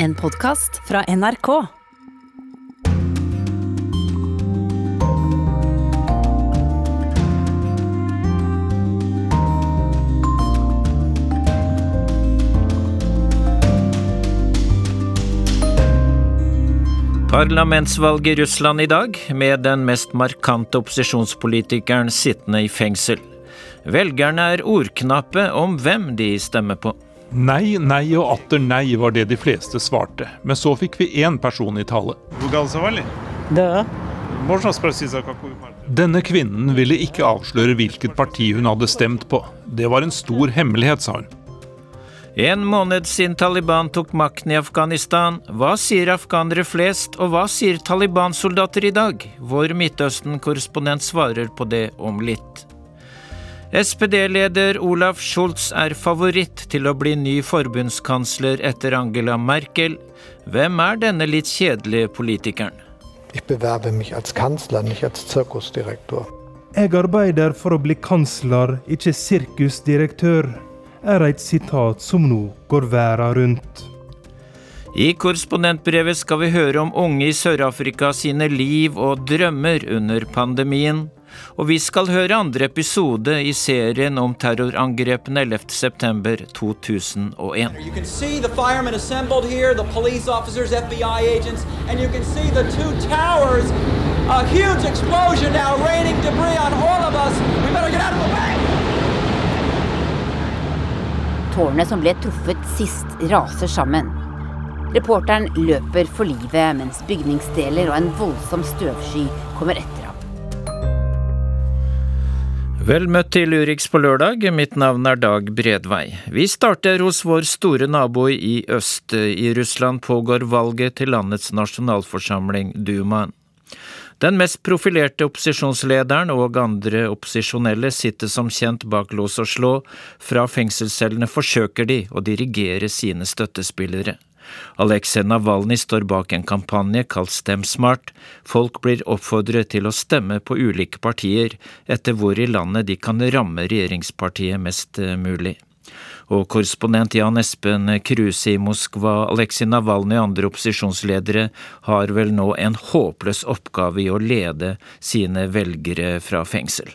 En podkast fra NRK. Parlamentsvalget i Russland i dag, med den mest markante opposisjonspolitikeren sittende i fengsel. Velgerne er ordknappe om hvem de stemmer på. Nei, nei og atter nei var det de fleste svarte. Men så fikk vi én person i tale. Denne kvinnen ville ikke avsløre hvilket parti hun hadde stemt på. Det var en stor hemmelighet, sa hun. En måned siden Taliban tok makten i Afghanistan, hva sier afghanere flest, og hva sier Taliban-soldater i dag? Vår Midtøsten-korrespondent svarer på det om litt. SPD-leder Olaf Scholz er favoritt til å bli ny forbundskansler etter Angela Merkel. Hvem er denne litt kjedelige politikeren? Jeg bewerbe meg som kansler, ikke som Zirkusdirektor. Jeg arbeider for å bli kansler, ikke sirkusdirektør, er et sitat som nå går verden rundt. I korrespondentbrevet skal vi høre om unge i Sør-Afrika sine liv og drømmer under pandemien. Og vi skal høre andre episode i serien om terrorangrepene 11.9.2001. You can see the firemen assembled here, the police officers, FBI agents, and you can see the two towers. A huge explosion now, raining debris on all of us. We better get out of the way. Tårnet som ble truffet sist, raser sammen. Reporteren løper for livet mens bygningsdeler og en voldsom støvsky kommer etter. Vel møtt til Urix på lørdag, mitt navn er Dag Bredvei. Vi starter hos vår store nabo i øst. I Russland pågår valget til landets nasjonalforsamling, Dumaen. Den mest profilerte opposisjonslederen og andre opposisjonelle sitter som kjent bak lås og slå. Fra fengselscellene forsøker de å dirigere sine støttespillere. Aleksej Navalnyj står bak en kampanje kalt Stem smart. Folk blir oppfordret til å stemme på ulike partier, etter hvor i landet de kan ramme regjeringspartiet mest mulig. Og korrespondent Jan Espen Kruse i Moskva, Aleksej Navalnyj og andre opposisjonsledere har vel nå en håpløs oppgave i å lede sine velgere fra fengsel?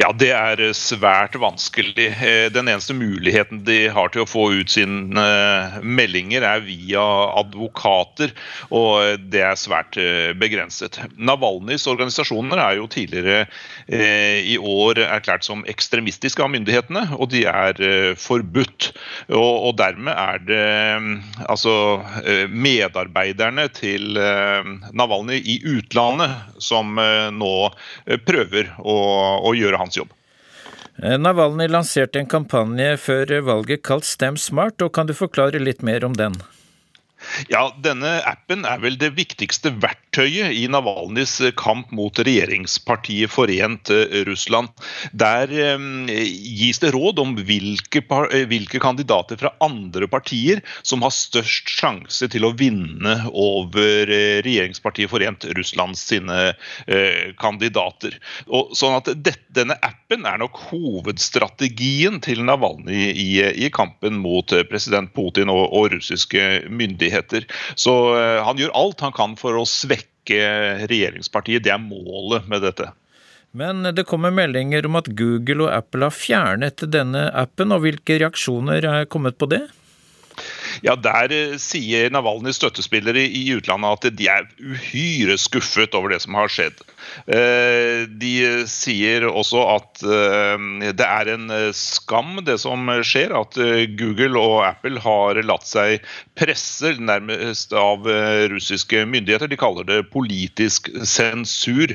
Ja, det er svært vanskelig. Den eneste muligheten de har til å få ut sine meldinger, er via advokater, og det er svært begrenset. Navalnyjs organisasjoner er jo tidligere i år erklært som ekstremistiske av myndighetene, og de er forbudt. Og, dermed er det altså medarbeiderne til Navalnyj i utlandet som nå prøver å, å gjøre hans jobb. Navalny lanserte en kampanje før valget kalt Stem smart, og kan du forklare litt mer om den? Ja, Denne appen er vel det viktigste verktøyet i Navalnyjs kamp mot regjeringspartiet Forent Russland. Der eh, gis det råd om hvilke, hvilke, kandidater fra andre partier som har størst sjanse til å vinne over regjeringspartiet Forent Russland sine eh, kandidater. Og, sånn at det, Denne appen er nok hovedstrategien til Navalnyj i, i, kampen mot president Putin og, og russiske myndigheter muligheter. Så eh, han gjør alt han kan for å svekke regjeringspartiet. Det er målet med dette. Men det kommer meldinger om at Google og Apple har fjernet denne appen, og hvilke reaksjoner er kommet på det? Ja, Der eh, sier Navalnyjs støttespillere i utlandet at de er uhyre skuffet over det som har skjedd. Eh, de sier også at det er en skam, det som skjer. At Google og Apple har latt seg presse nærmest av russiske myndigheter. De kaller det politisk sensur.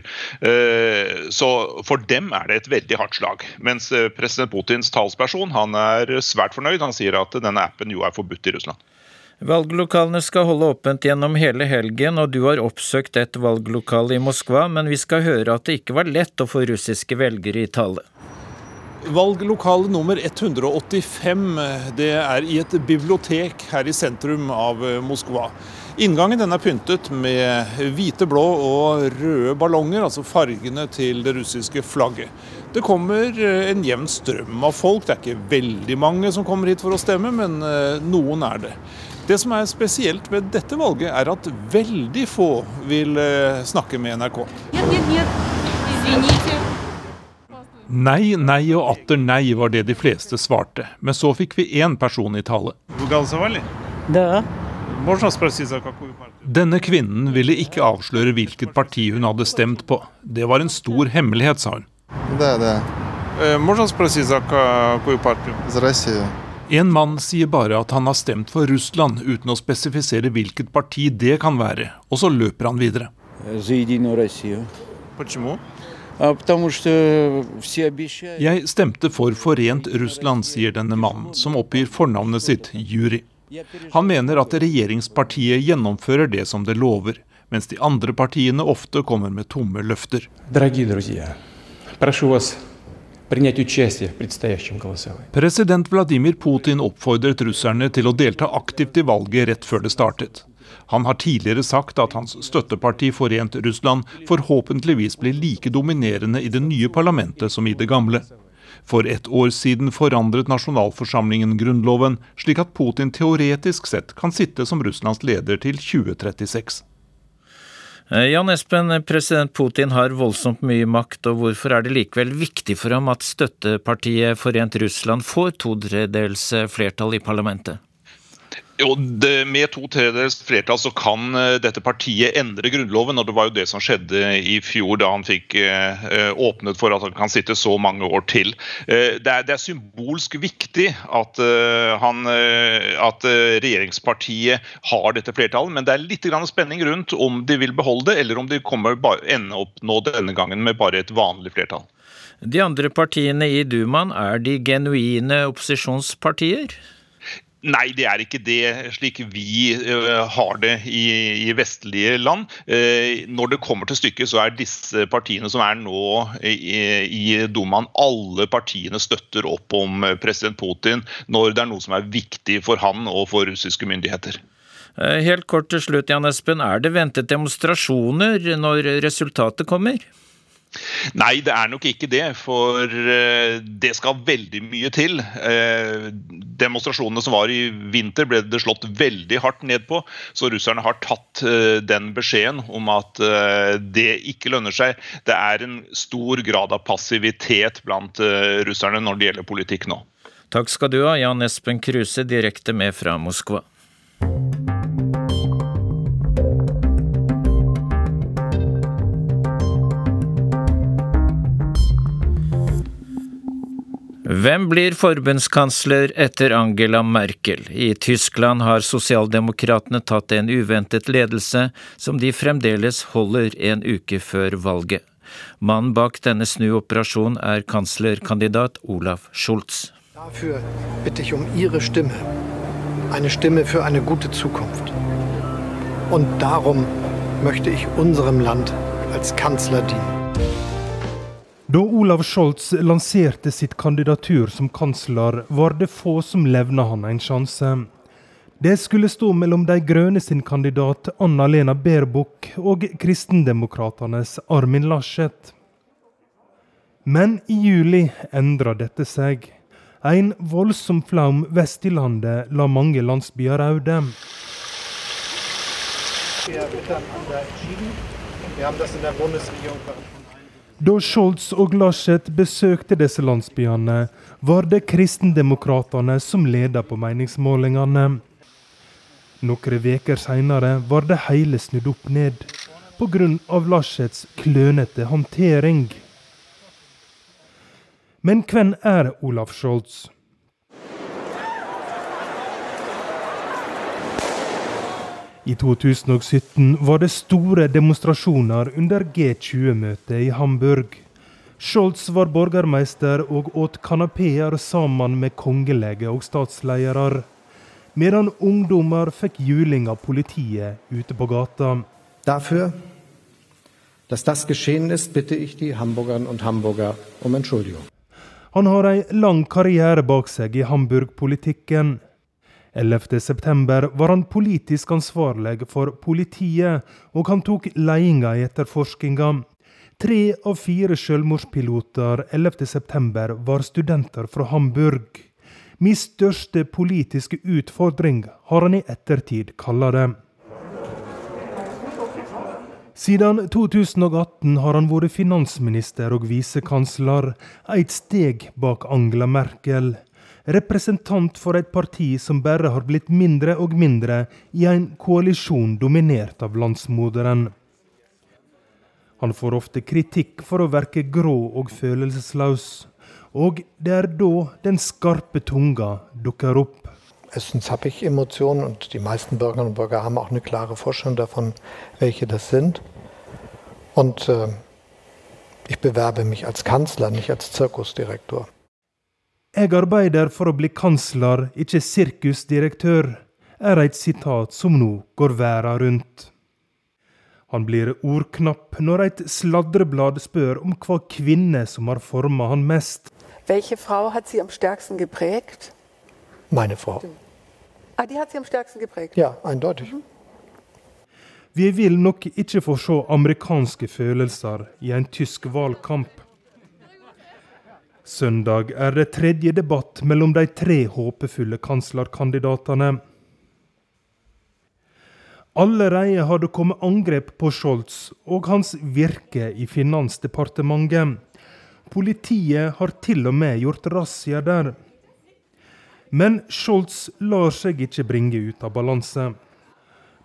Så for dem er det et veldig hardt slag. Mens president Putins talsperson han er svært fornøyd. Han sier at denne appen jo er forbudt i Russland. Valglokalene skal holde åpent gjennom hele helgen, og du har oppsøkt et valglokale i Moskva, men vi skal høre at det ikke var lett å få russiske velgere i tale. Valglokale nummer 185 det er i et bibliotek her i sentrum av Moskva. Inngangen den er pyntet med hvite, blå og røde ballonger, altså fargene til det russiske flagget. Det kommer en jevn strøm av folk. Det er ikke veldig mange som kommer hit for å stemme, men noen er det. Det som er spesielt ved dette valget, er at veldig få vil eh, snakke med NRK. Nei, nei og atter nei var det de fleste svarte. Men så fikk vi én person i tale. Denne kvinnen ville ikke avsløre hvilket parti hun hadde stemt på. Det var en stor hemmelighet, sa hun. En mann sier bare at han har stemt for Russland, uten å spesifisere hvilket parti det kan være, og så løper han videre. Jeg stemte for Forent Russland, sier denne mannen, som oppgir fornavnet sitt, Juri. Han mener at regjeringspartiet gjennomfører det som det lover, mens de andre partiene ofte kommer med tomme løfter. President Vladimir Putin oppfordret russerne til å delta aktivt i valget rett før det startet. Han har tidligere sagt at hans støtteparti Forent Russland forhåpentligvis blir like dominerende i det nye parlamentet som i det gamle. For ett år siden forandret nasjonalforsamlingen grunnloven, slik at Putin teoretisk sett kan sitte som Russlands leder til 2036. Eh, Jan Espen, president Putin har voldsomt mye makt, og hvorfor er det likevel viktig for ham at støttepartiet Forent Russland får to tredjedels flertall i parlamentet? Jo, det, Med to tredjedels flertall så kan uh, dette partiet endre Grunnloven. og Det var jo det som skjedde i fjor, da han fikk uh, åpnet for at han kan sitte så mange år til. Uh, det, er, det, er, symbolsk viktig at, han, at, regjeringspartiet har dette flertallet, men det er litt spenning rundt om de vil beholde det, eller om de kommer bare, ende opp nå denne gangen med bare et vanlig flertall. De andre partiene i Dumaen, er de genuine opposisjonspartier? Nei, det er ikke det slik vi uh, har det i, i vestlige land. Uh, når det kommer til stykket, så er disse partiene som er nå i, i Dumaen, alle partiene støtter opp om president Putin når det er noe som er viktig for han og for russiske myndigheter. Helt kort til slutt, Jan Espen. Er det ventet demonstrasjoner når resultatet kommer? Nei, det er nok ikke det. For eh, det skal veldig mye til. Eh, demonstrasjonene som var i vinter, ble det slått veldig hardt ned på. Så russerne har tatt eh, den beskjeden om at det ikke lønner seg. Det er en stor grad av passivitet blant russerne når det gjelder politikk nå. Takk skal du ha, Jan Espen Kruse, direkte med fra Moskva. Hvem blir forbundskansler etter Angela Merkel? I Tyskland har sosialdemokratene tatt en uventet ledelse, som de fremdeles holder en uke før valget. Mannen bak denne snuoperasjonen er kanslerkandidat Olaf Schulz. Dafür bitte ich um Ihre Stimme. Eine Stimme für eine gute Zukunft. Und darum möchte ich unserem Land als Kanzler dienen. Da Olav Scholz lanserte sitt kandidatur som kansler, var det få som levna han en sjanse. Det skulle stå mellom De grønne sin kandidat Anna-Lena Baerbock og Kristendemokratenes Armin Laschet. Men i juli endra dette seg. En voldsom flaum vest i landet la mange landsbyer røde. Vi har in der Bundesregierung da Scholz og Laschet besøkte disse landsbyene, var det kristendemokratene som ledet på meningsmålingene. Noen uker senere var det hele snudd opp ned, pga. Laschets klønete håndtering. Men hvem er Olaf Scholz? I 2017 var det store demonstrasjoner under G20-møtet i Hamburg. Scholz var borgermeister og åt kanapeer sammen med kongelege og statsledere. Medan ungdommer fikk juling av politiet ute på gata. Dafür, dass das geschehen ist, bitte ich die Hamburgerinnen und Hamburger um Entschuldigung. Han har ei lang karriere bak seg i Hamburg-politikken. 11.9 var han politisk ansvarlig for politiet, og han tok ledelsen i etterforskninga. Tre av fire selvmordspiloter 11.9 var studenter fra Hamburg. Min største politiske utfordring, har han i ettertid kalla det. Siden 2018 har han vært finansminister og visekansler, et steg bak Angela Merkel. Representant for et parti som bare har blitt mindre og mindre i en koalisjon dominert av landsmoderen. Han får ofte kritikk for å virke grå og følelsesløs. Og det er da den skarpe tunga dukker opp. Erstens habe ich Emotionen und die meisten Bürgerinnen und Bürger haben auch eine klare Vorstellung davon, welche das sind. Und äh, ich bewerbe mich als Kanzler, nicht als Zirkusdirektor. Jeg arbeider for å bli kansler, ikke sirkusdirektør, er et sitat som nå går verden rundt. Han blir ordknapp når et sladreblad spør om hva kvinne som har forma han mest. Hvilken Frau har Sie am stärksten geprägt? Meine Frau. Ah, die hat Sie am stärksten geprägt? Ja, eindeutig. Vi vil nok ikke få se amerikanske følelser i en tysk valgkamp. Søndag er det tredje debatt mellom de tre håpefulle kanslerkandidatene. Allerede har det kommet angrep på Scholz og hans virke i Finansdepartementet. Politiet har til og med gjort razzia der. Men Scholz lar seg ikke bringe ut av balanse.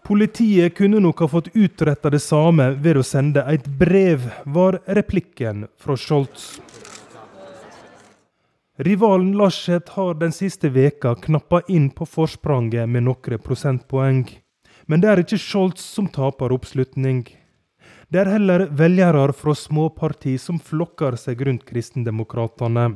Politiet kunne nok ha fått utretta det samme ved å sende et brev, var replikken fra Scholz. Rivalen Laschet har den siste veka knappa inn på forspranget med noen prosentpoeng. Men det er ikke Scholz som taper oppslutning. Det er heller velgere fra småparti som flokker seg rundt kristendemokratene.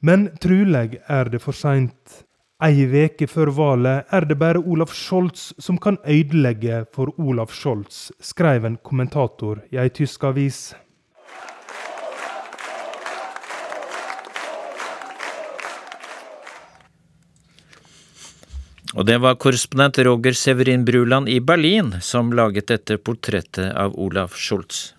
Men truleg er det for seint. Ei veke før valget er det bare Olaf Scholz som kan ødelegge for Olaf Scholz, skrev en kommentator i ei tysk avis. Og det var korrespondent Roger Severin Bruland i Berlin som laget dette portrettet av Olaf Scholz.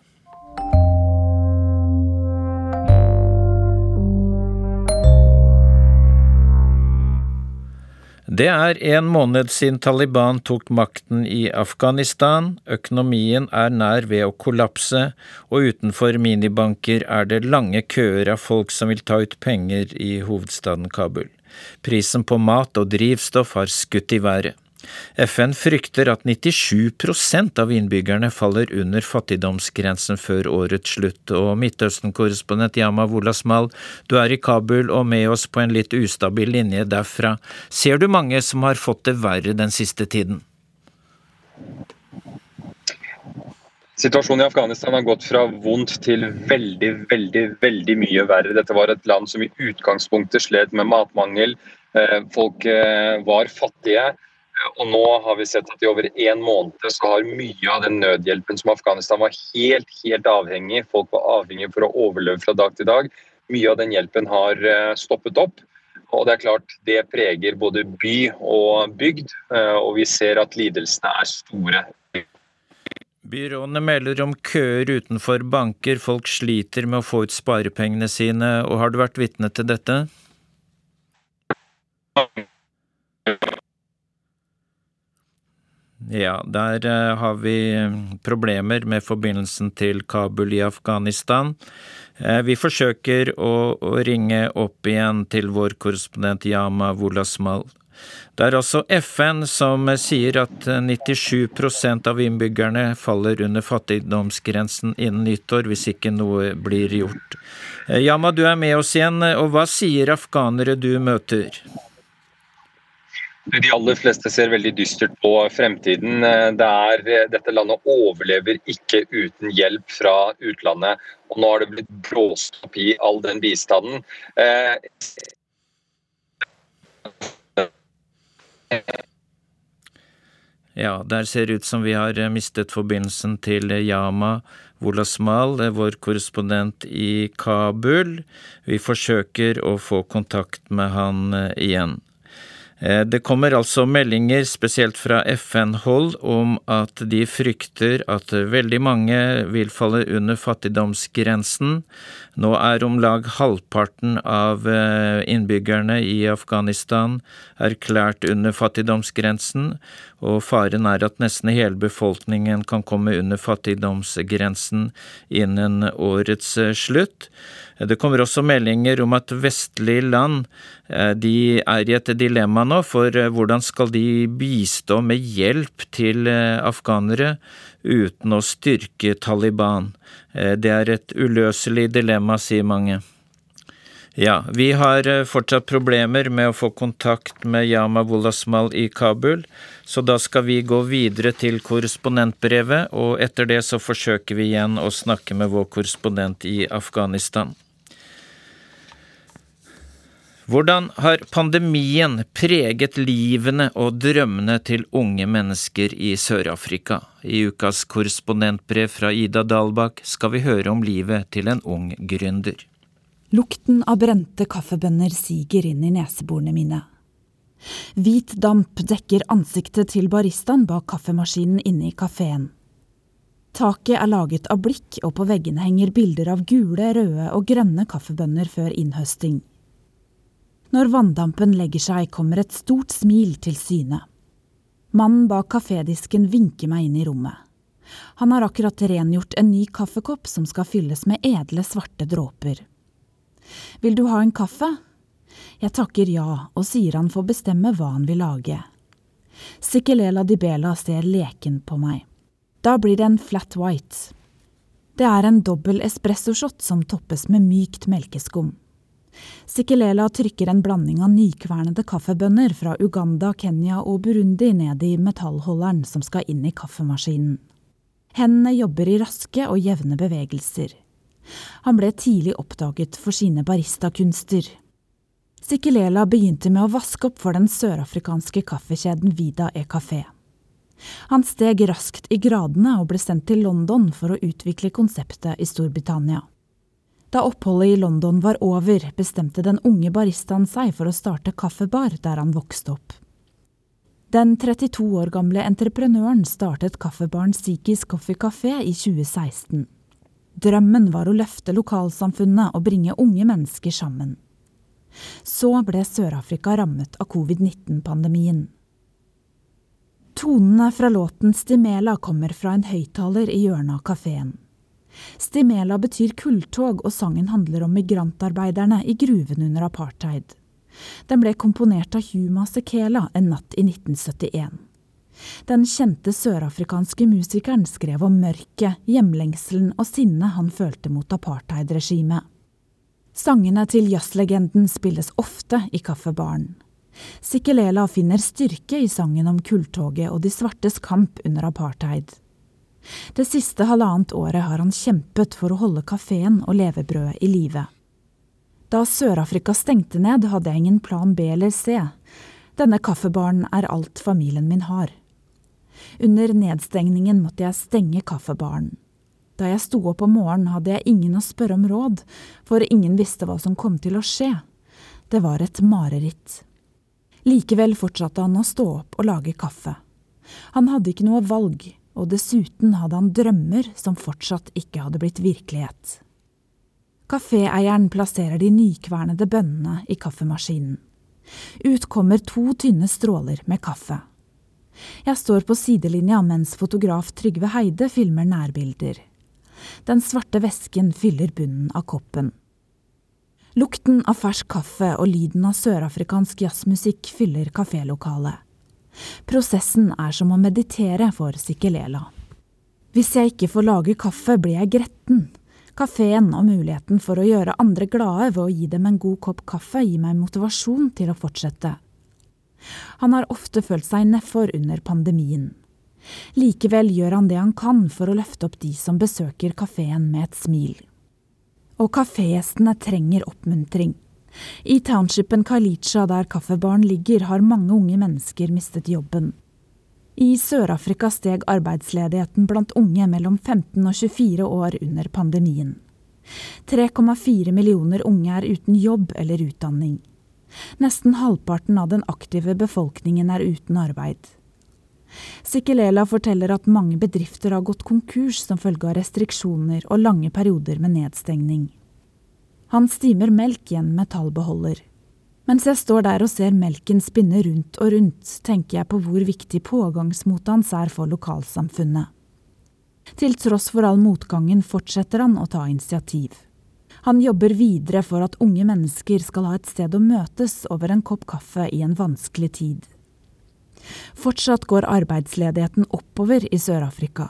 Det er en måned siden Taliban tok makten i Afghanistan, økonomien er nær ved å kollapse, og utenfor minibanker er det lange køer av folk som vil ta ut penger i hovedstaden Kabul. Prisen på mat og drivstoff har skutt i været. FN frykter at 97% av innbyggerne faller under fattigdomsgrensen før årets slutt, og Midtøsten-korrespondent Yama Wolasmal, du er i Kabul og med oss på en litt ustabil linje derfra. Ser du mange som har fått det verre den siste tiden? Situasjonen i Afghanistan har gått fra vondt til veldig, veldig veldig mye verre. Dette var et land som i utgangspunktet slet med matmangel. Eh, folk eh, var fattige. Og nå har vi sett at i over en måned så har mye av den nødhjelpen som Afghanistan var helt, helt avhengig folk var avhengig for å overleve fra dag til dag, mye av den hjelpen har eh, stoppet opp. Og det er klart det preger både by og bygd, og vi ser at lidelsene er store Byråene melder om køer utenfor banker, folk sliter med å få ut sparepengene sine, og har du vært vitne til dette? Ja, der uh, har vi eh, problemer med forbindelsen til Kabul i Afghanistan. Uh, vi forsøker å, ringe opp igjen til vår korrespondent Yama Wolasmal det er altså FN som sier at 97% av innbyggerne faller under fattigdomsgrensen innen nyttår hvis ikke noe blir gjort. Eh, Yama, du er med oss igjen, og hva sier afghanere du møter? De aller fleste ser veldig dystert på fremtiden. Det er, dette landet overlever ikke uten hjelp fra utlandet. Og nå har det blitt blåst opp i all den bistanden. Eh, Ja, der ser det ut som vi har eh, mistet forbindelsen til eh, Yama Wolasmal, eh, vår korrespondent i Kabul. Vi forsøker å få kontakt med han igjen. Eh, det kommer altså meldinger, spesielt fra FN-hold, om at de frykter at veldig mange vil falle under fattigdomsgrensen. Nå er om lag halvparten av eh, innbyggerne i Afghanistan erklært under fattigdomsgrensen, og faren er at nesten hele befolkningen kan komme under fattigdomsgrensen innen årets eh, slutt. Det kommer også meldinger om at vestlige land eh, de er i et dilemma nå, for eh, hvordan skal de bistå med hjelp til afghanere uten å styrke Taliban? Det er et uløselig dilemma, sier mange. Ja, vi har fortsatt problemer med å få kontakt med Yama Wolasmal i Kabul, så da skal vi gå videre til korrespondentbrevet, og etter det så forsøker vi igjen å snakke med vår korrespondent i Afghanistan. Hvordan har pandemien preget livene og drømmene til unge mennesker i Sør-Afrika? I ukas korrespondentbrev fra Ida Dalbakk skal vi høre om livet til en ung gründer. Lukten av brente kaffebønner siger inn i neseborene mine. Hvit damp dekker ansiktet til baristaen bak kaffemaskinen inne i kafeen. Taket er laget av blikk, og på veggene henger bilder av gule, røde og grønne kaffebønner før innhøsting. Når vanndampen legger seg, kommer et stort smil til syne. Mannen bak kafédisken vinker meg inn i rommet. Han har akkurat rengjort en ny kaffekopp som skal fylles med edle, svarte dråper. Vil du ha en kaffe? Jeg takker ja, og sier han får bestemme hva han vil lage. Sikkelela Dibela ser leken på meg. Da blir det en flat white. Det er en dobbel espressoshot som toppes med mykt melkeskum. Sikkelela trykker en blanding av nykvernede kaffebønner fra Uganda, Kenya og Burundi ned i metallholderen som skal inn i kaffemaskinen. Hendene jobber i raske og jevne bevegelser. Han ble tidlig oppdaget for sine baristakunster. Sikkelela begynte med å vaske opp for den sørafrikanske kaffekjeden Vida e Café. Han steg raskt i gradene og ble sendt til London for å utvikle konseptet i Storbritannia. Da oppholdet i London var over, bestemte den unge baristaen seg for å starte kaffebar der han vokste opp. Den 32 år gamle entreprenøren startet kaffebaren Sikis Coffee Café i 2016. Drømmen var å løfte lokalsamfunnet og bringe unge mennesker sammen. Så ble Sør-Afrika rammet av covid-19-pandemien. Tonene fra låten Stimela kommer fra en høyttaler i hjørnet av kafeen. Stimela betyr kulltog, og sangen handler om migrantarbeiderne i gruven under apartheid. Den ble komponert av Huma Sekela en natt i 1971. Den kjente sørafrikanske musikeren skrev om mørket, hjemlengselen og sinnet han følte mot apartheidregimet. Sangene til jazzlegenden spilles ofte i kaffebaren. Sikkelela finner styrke i sangen om kulltoget og de svartes kamp under apartheid. Det siste halvannet året har han kjempet for å holde kafeen og levebrødet i live. Da Sør-Afrika stengte ned, hadde jeg ingen plan B eller C. Denne kaffebaren er alt familien min har. Under nedstengningen måtte jeg stenge kaffebaren. Da jeg sto opp om morgenen, hadde jeg ingen å spørre om råd, for ingen visste hva som kom til å skje. Det var et mareritt. Likevel fortsatte han å stå opp og lage kaffe. Han hadde ikke noe valg, og dessuten hadde han drømmer som fortsatt ikke hadde blitt virkelighet. Kaféeieren plasserer de nykvernede bønnene i kaffemaskinen. Ut kommer to tynne stråler med kaffe. Jeg står på sidelinja mens fotograf Trygve Heide filmer nærbilder. Den svarte væsken fyller bunnen av koppen. Lukten av fersk kaffe og lyden av sørafrikansk jazzmusikk fyller kafélokalet. Prosessen er som å meditere for Sikkelela. Hvis jeg ikke får lage kaffe, blir jeg gretten. Kafeen og muligheten for å gjøre andre glade ved å gi dem en god kopp kaffe gir meg motivasjon til å fortsette. Han har ofte følt seg nedfor under pandemien. Likevel gjør han det han kan for å løfte opp de som besøker kafeen med et smil. Og kafégjestene trenger oppmuntring. I townshipen Kalicha, der kaffebaren ligger, har mange unge mennesker mistet jobben. I Sør-Afrika steg arbeidsledigheten blant unge mellom 15 og 24 år under pandemien. 3,4 millioner unge er uten jobb eller utdanning. Nesten halvparten av den aktive befolkningen er uten arbeid. Sikkelela forteller at mange bedrifter har gått konkurs som følge av restriksjoner og lange perioder med nedstengning. Han stimer melk i en metallbeholder. Mens jeg står der og ser melken spinne rundt og rundt, tenker jeg på hvor viktig pågangsmotet hans er for lokalsamfunnet. Til tross for all motgangen fortsetter han å ta initiativ. Han jobber videre for at unge mennesker skal ha et sted å møtes over en kopp kaffe i en vanskelig tid. Fortsatt går arbeidsledigheten oppover i Sør-Afrika.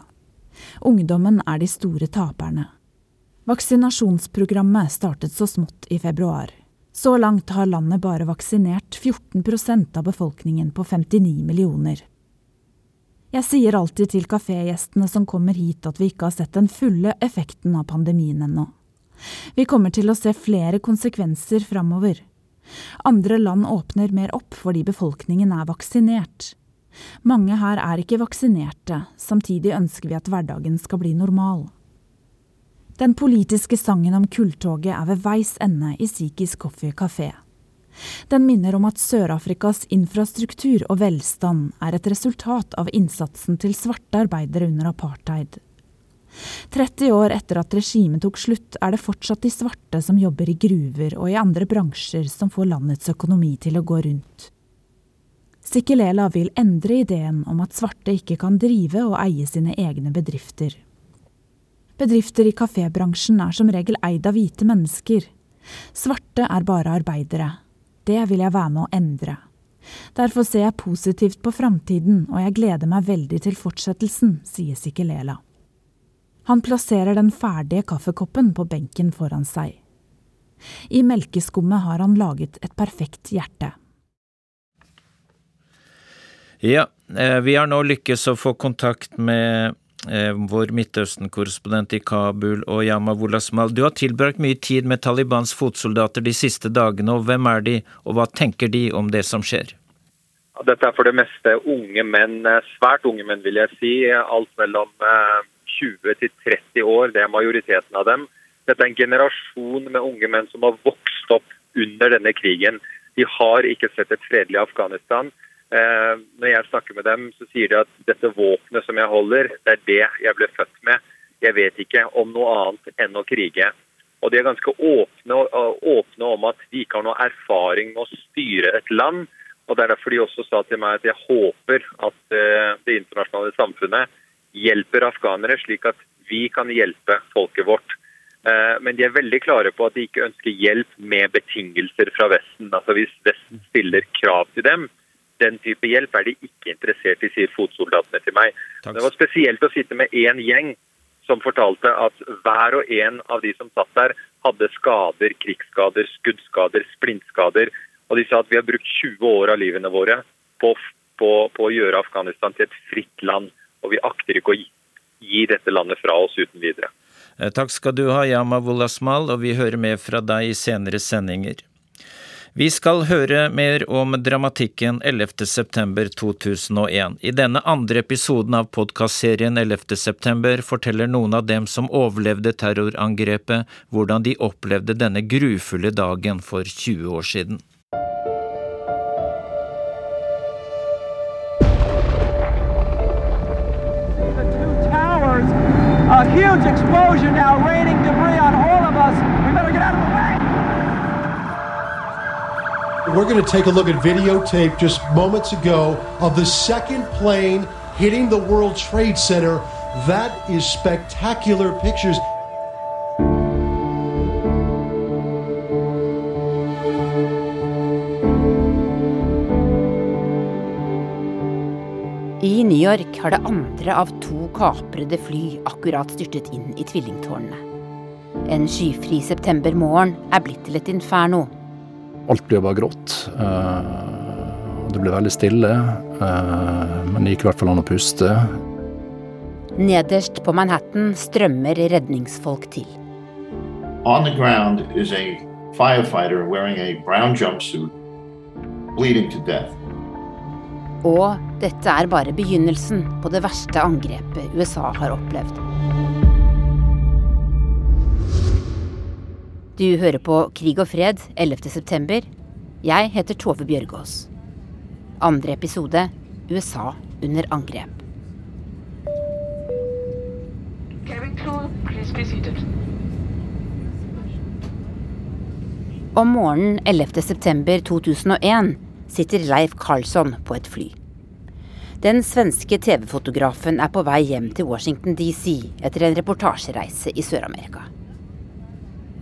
Ungdommen er de store taperne. Vaksinasjonsprogrammet startet så smått i februar. Så langt har landet bare vaksinert 14% av befolkningen på 59 millioner. Jeg sier alltid til kafégjestene som kommer hit at vi ikke har sett den fulle effekten av pandemien ennå. Vi kommer til å se flere konsekvenser framover. Andre land åpner mer opp fordi befolkningen er vaksinert. Mange her er ikke vaksinerte, samtidig ønsker vi at hverdagen skal bli normal. Den politiske sangen om kulltoget er ved veis ende i Sikis Coffee Café. Den minner om at Sør-Afrikas infrastruktur og velstand er et resultat av innsatsen til svarte arbeidere under apartheid. 30 år etter at regimet tok slutt, er det fortsatt de svarte som jobber i gruver og i andre bransjer som får landets økonomi til å gå rundt. Sikkelela vil endre ideen om at svarte ikke kan drive og eie sine egne bedrifter. Bedrifter i kafébransjen er som regel eid av hvite mennesker. Svarte er bare arbeidere. Det vil jeg være med å endre. Derfor ser jeg positivt på framtiden, og jeg gleder meg veldig til fortsettelsen, sier Sikkelela. Han plasserer den ferdige kaffekoppen på benken foran seg. I melkeskummet har han laget et perfekt hjerte. Ja, eh, vi har nå lykkes å få kontakt med eh, vår Midtøsten-korrespondent i Kabul og Yama Wolasmal. Du har tilbrakt mye tid med Talibans fotsoldater de siste dagene, og hvem er de, og hva tenker de om det som skjer? Dette er for det meste unge menn, eh, svært unge menn vil jeg si. Alt mellom 20 til 30 år, det er majoriteten av dem. Dette er en generasjon med unge menn som har vokst opp under denne krigen. De har ikke sett et fredelig Afghanistan. Eh, når jeg snakker med dem, så sier de at dette våpenet som jeg holder, det er det jeg ble født med. Jeg vet ikke om noe annet enn å krige. Og De er ganske åpne, åpne om at de ikke har noe erfaring med å styre et land. og Det er derfor de også sa til meg at jeg håper at eh, det internasjonale samfunnet hjelper afghanere, slik at vi kan hjelpe folket vårt. Eh, men de er veldig klare på at de ikke ønsker hjelp med betingelser fra Vesten. Altså Hvis Vesten stiller krav til dem, den type hjelp er de ikke interessert i, sier fotsoldatene til meg. Takk. Det var spesielt å sitte med én gjeng som fortalte at hver og en av de som satt der, hadde skader, krigsskader, skuddskader, splintskader. Og de sa at vi har brukt 20 år av livene våre på, på, på å gjøre Afghanistan til et fritt land og vi akter ikke å gi, gi dette landet fra oss uten videre. Eh, takk skal du ha, Yama Wolasmal, og vi hører mer fra deg i senere sendinger. Vi skal høre mer om dramatikken 11.9.2001. I denne andre episoden av podkastserien 11.9 forteller noen av dem som overlevde terrorangrepet, hvordan de opplevde denne grufulle dagen for 20 år siden. A huge explosion now raining debris on all of us. We better get out of the way. We're going to take a look at videotape just moments ago of the second plane hitting the World Trade Center. That is spectacular pictures. York har det andre av to kaprede fly akkurat styrtet inn i tvillingtårnene. En skyfri septembermorgen er blitt til et inferno. Alt blir bare grått. Eh, det blir veldig stille, eh, men det gikk i hvert fall an å puste. Nederst på Manhattan strømmer redningsfolk til. On the ground is a firefighter wearing a brown jumpsuit, bleeding to death. Og dette er bare begynnelsen på det verste angrepet USA har opplevd. Du hører på Krig og fred 11.9. Jeg heter Tove Bjørgaas. Andre episode USA under angrep. Om morgenen 11.9.2001 sitter Leif Karlsson på et fly. Den svenske TV-fotografen er på vei hjem til Washington DC etter en reportasjereise i Sør-Amerika.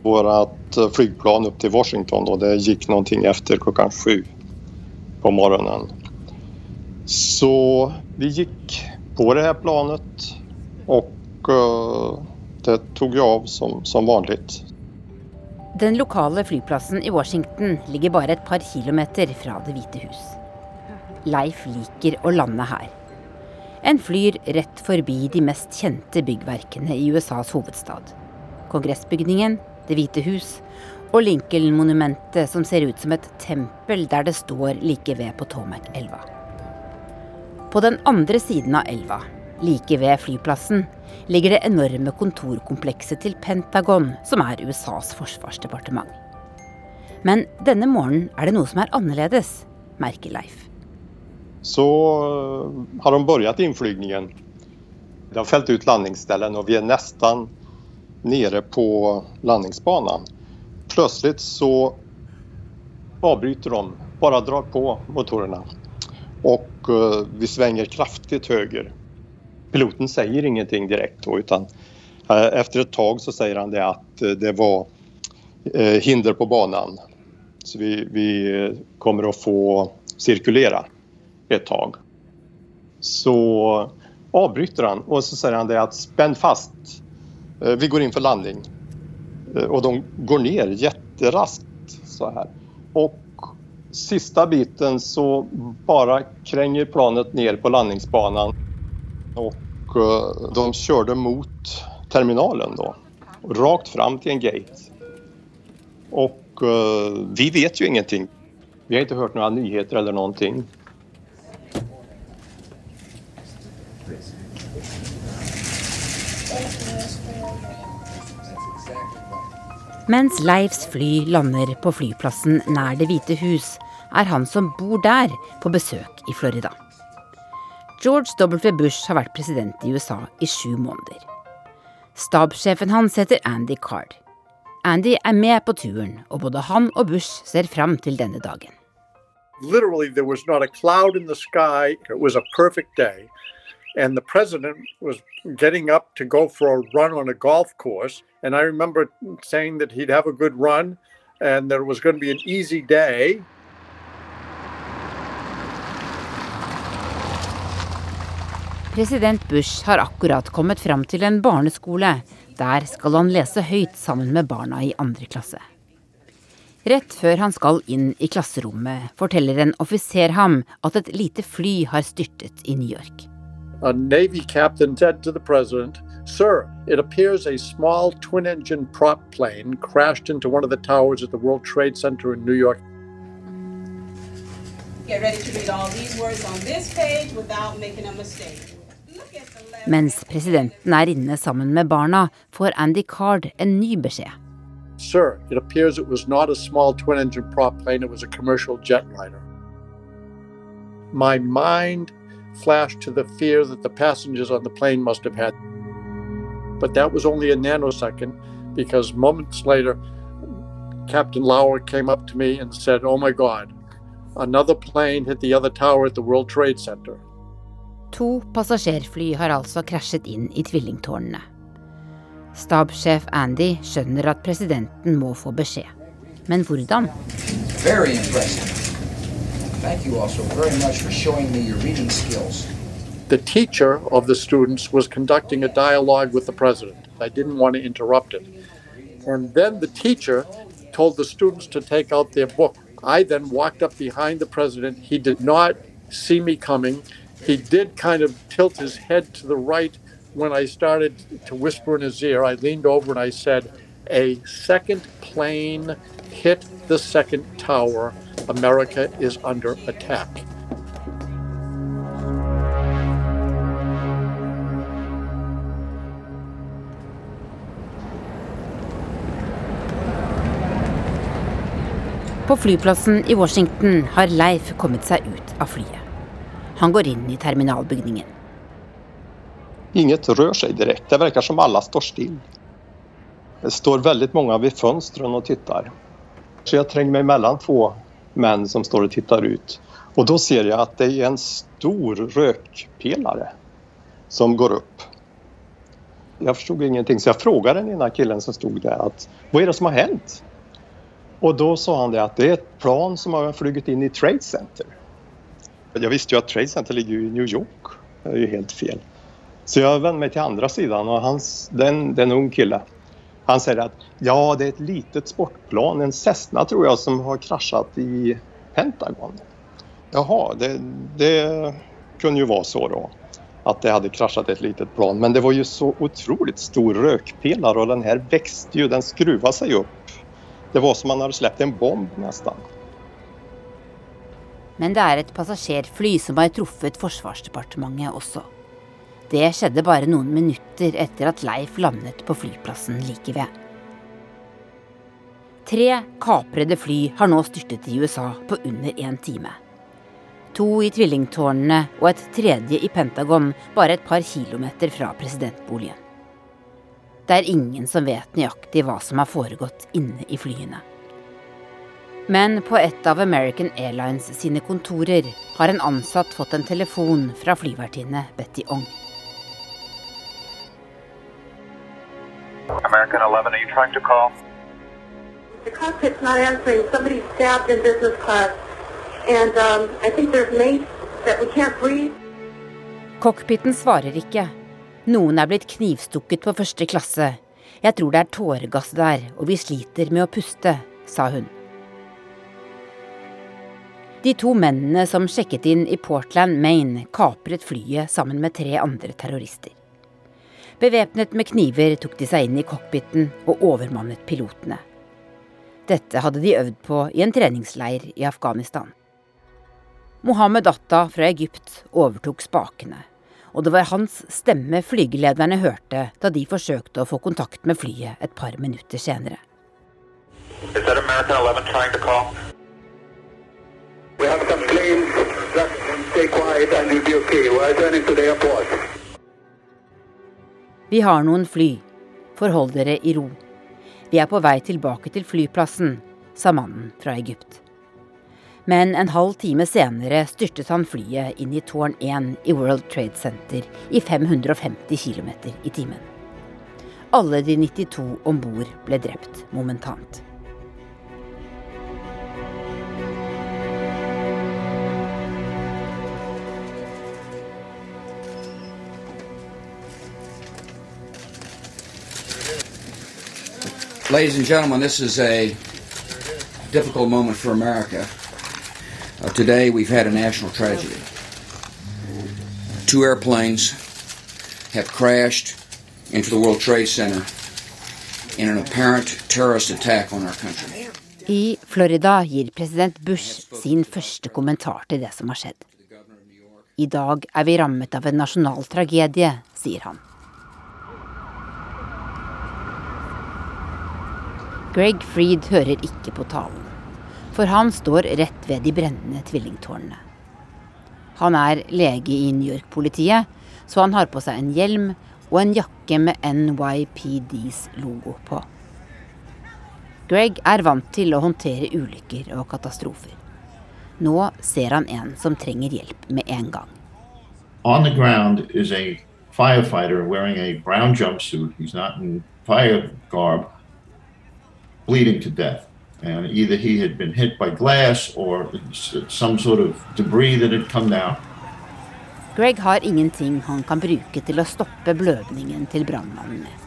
Vårt eh, flygplan opp til Washington og det gikk noe etter klokka sju på morgenen. Så vi gikk på det her planet, og uh, det tok jeg av som, som vanlig. Den lokale flyplassen i Washington ligger bare et par kilometer fra Det hvite hus. Leif liker å lande her. En flyr rett forbi de mest kjente byggverkene i USAs hovedstad. Kongressbygningen, Det hvite hus og Lincoln-monumentet som ser ut som et tempel der det står like ved Potomac-elva. På den andre siden av elva, like ved flyplassen, ligger det enorme kontorkomplekset til Pentagon, som er USAs forsvarsdepartement. Men denne morgenen er det noe som er annerledes, merker Leif. Så øh, har de begynt innflygningen. De har felt ut landingsställen og vi er nesten nede på landingsbanen. Plutselig så avbryter de, bare drar på motorene. Og øh, vi svinger kraftig høyre piloten sier ingenting direkte då, utan eh, efter ett tag så sier han det at eh, det var eh, hinder på banen. Så vi, vi kommer å få cirkulera et tag. Så avbryter han og så sier han det at spänn fast. Vi går inn for landing. Og de går ned jätteraskt så. Og sista biten så bare kränger planet ned på landingsbanen. Og Eh, de kjørte mot terminalen då, rakt fram til en gate. Og uh, vi vet jo ingenting. Vi har ikke hørt noen nyheter eller noen ting. Mens Leifs fly lander på flyplassen nær Det hvite hus, er han som bor der, på besøk i Florida. George W. Bush har vært president i USA i sju måneder. Stabssjefen hans heter Andy Card. Andy er med på turen, og både han og Bush ser fram til denne dagen. Literally, there was not a cloud in the sky. It was a perfect day. And the president was getting up to go for a run on a golf course. And I remember saying that he'd have a good run and that it was going to be an easy day. President Bush har akkurat kommet fram til en barneskole. Der skal han lese høyt sammen med barna i andre klasse. Rett før han skal inn i klasserommet, forteller en offiser ham at et lite fly har styrtet i New York. A Navy captain said to the president, Sir, it appears a small twin engine prop plane crashed into one of the towers at the World Trade Center in New York. Get ready to read all these words on this page without making a mistake. Mens presidenten er inne sammen med barna, får Andy Card en ny beskjed. Sir, it appears it was not a small twin engine prop plane, it was a commercial jetliner. My mind flashed to the fear that the passengers on the plane must have had. But that was only a nanosecond because moments later, Captain Lauer came up to me and said, Oh my God, another plane hit the other tower at the World Trade Center. To passasjerfly har altså krasjet inn i tvillingtårnene. Stabssjef Andy skjønner at presidenten må få beskjed. Men hvordan? The teacher of the students was conducting a dialogue with the president. I didn't want to interrupt it. And then the teacher told the students to take out their book. I then walked up behind the president. He did not see me coming. He did kind of tilt his head to the right when I started to whisper in his ear. I leaned over and I said, A second plane hit the second tower. America is under attack. På flyplassen i Washington har Leif kommet seg ut av flyet. Han går inn i terminalbygningen. Inget rör sig direkt. Det verkar som alle står still. Det står veldig mange ved fönstren og tittar. Så jeg trenger meg mellom få menn som står og tittar ut. Og da ser jeg at det er en stor røkpelare som går opp. Jeg forsto ingenting så jeg frågade den ene killen som stod der, at, hva er det som har hendt? Og da sa han det at det er et plan som har flyget inn i Trade Center. Jag visste ju att Trade Center ligger i New York. Det är ju helt fel. Så jag vände mig till andra sidan och hans, den, den ung kille han säger att ja, det är ett litet sportplan, en Cessna tror jag, som har kraschat i Pentagon. Jaha, det, det kunde ju vara så då att det hade kraschat ett litet plan. Men det var ju så otroligt stor rökpelare och den här växte ju, den skruvade sig upp. Det var som man hade släppt en bomb nästan. Men det er et passasjerfly som har truffet Forsvarsdepartementet også. Det skjedde bare noen minutter etter at Leif landet på flyplassen like ved. Tre kaprede fly har nå styrtet i USA på under én time. To i tvillingtårnene og et tredje i Pentagon, bare et par kilometer fra presidentboligen. Det er ingen som vet nøyaktig hva som har foregått inne i flyene. Men på et av American Airlines sine kontorer har en ansatt fått en telefon fra flyvertinne Betty Ong. American 11, are you trying to call? The cockpit's not answering. Somebody's stabbed in business class. And um, I think there's mace that we can't breathe. Cockpiten svarer ikke. Noen er blitt knivstukket på første klasse. Jeg tror det er tåregass der, og vi sliter med å puste, sa hun. De to mennene som sjekket inn i Portland, Maine, kapret flyet sammen med tre andre terrorister. Bevæpnet med kniver tok de seg inn i cockpiten og overmannet pilotene. Dette hadde de øvd på i en treningsleir i Afghanistan. Mohammed Atta fra Egypt overtok spakene, og det var hans stemme flygelederne hørte da de forsøkte å få kontakt med flyet et par minutter senere. Is that American 11 trying to call? Quiet and be okay. We're returning to the airport. Vi har noen fly. Forhold dere i ro. Vi er på vei tilbake til flyplassen, sa mannen fra Egypt. Men en halv time senere styrtet han flyet inn i tårn 1 i World Trade Center i 550 km i timen. Alle de 92 om bord ble drept momentant. Ladies and gentlemen, this is a difficult moment for America. Uh, today we've had a national tragedy. Two airplanes have crashed into the World Trade Center in an apparent terrorist attack on our country. I Florida gir president Bush sin første kommentar til det som har skjedd. I dag er vi rammet av en nasjonal tragedie, sier han. Greg Freed hører ikke på talen, for han står rett ved de brennende tvillingtårnene. Han er lege i New York-politiet, så han har på seg en hjelm og en jakke med NYPDs logo på. Greg er vant til å håndtere ulykker og katastrofer. Nå ser han en som trenger hjelp med en gang. On the ground is a firefighter wearing a brown jumpsuit. He's not in fire garb, bleeding to death. And either he had been hit by glass or some sort of debris that had come down. Greg har ingenting han kan bruke til å stoppe blødningen til brannmannen med.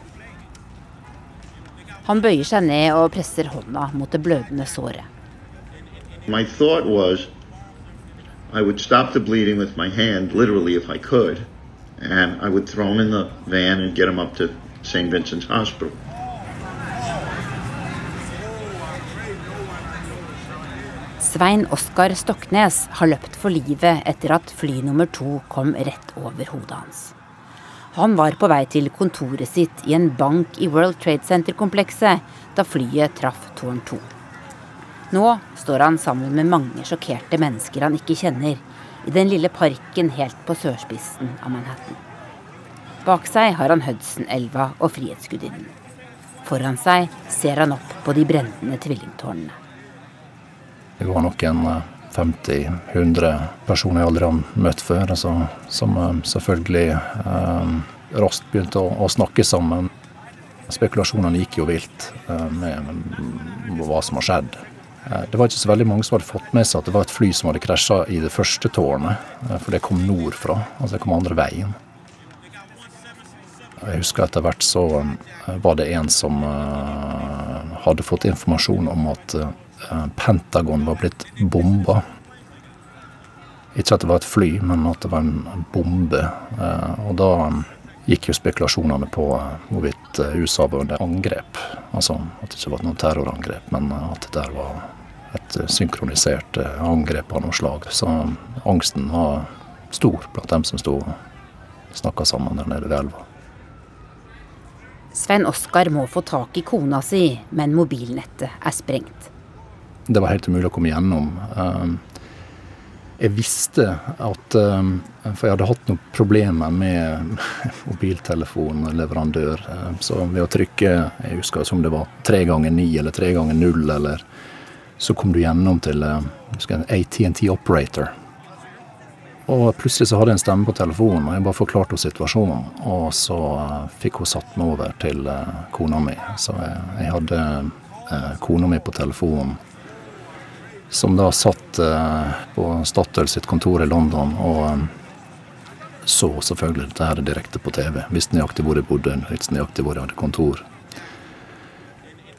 Han bøyer seg ned og presser hånda mot det blødende såret. My thought was I would stop the bleeding with my hand, literally, if I could, and I would throw him in the van and get him up to St. Vincent's Hospital. Svein Oskar Stoknes har løpt for livet etter at fly nummer to kom rett over hodet hans. Han var på vei til kontoret sitt i en bank i World Trade Center-komplekset da flyet traff tårn 2. Nå står han sammen med mange sjokkerte mennesker han ikke kjenner, i den lille parken helt på sørspissen av Manhattan. Bak seg har han Hudson-elva og Frihetsgudinnen. Foran seg ser han opp på de brennende tvillingtårnene. Det var nok en 50-100 eh, personer jeg aldri har møtt før, altså, som eh, selvfølgelig eh, raskt begynte å, å, snakke sammen. Spekulasjonene gikk jo vilt eh, med, hva som har skjedd. Eh, det var ikke så veldig mange som hadde fått med seg at det var et fly som hadde krasja i det første tårnet, for det kom nordfra. Altså det kom andre veien. Jeg husker etter hvert så var det en som hadde fått informasjon om at Pentagon var blitt bomba. Ikke at det var et fly, men at det var en bombe. Og da gikk jo spekulasjonene på hvorvidt USA var under angrep. Altså at det ikke var noe terrorangrep, men at det der var et synkronisert eh, angrep av noe slag. Så angsten var stor blant dem som sto og snakka sammen der nede ved elva. Svein Oskar må få tak i kona si, men mobilnettet er sprengt. Det var helt umulig å komme gjennom. Eh, jeg visste at eh, For jeg hadde hatt noen problemer med mobiltelefonleverandør. Så ved å trykke jeg husker som det var tre ganger ni eller tre ganger null eller så kom du gjennom til ATNT Operator. Og plutselig så hadde jeg en stemme på telefonen, og jeg bare forklarte situasjonen. Og så uh, fikk hun satt meg over til uh, kona mi. Så jeg, jeg hadde uh, kona mi på telefonen, som da satt på Statoil sitt kontor i London og så selvfølgelig dette her direkte på TV. Visste nøyaktig hvor jeg bodde, visste nøyaktig hvor jeg hadde kontor.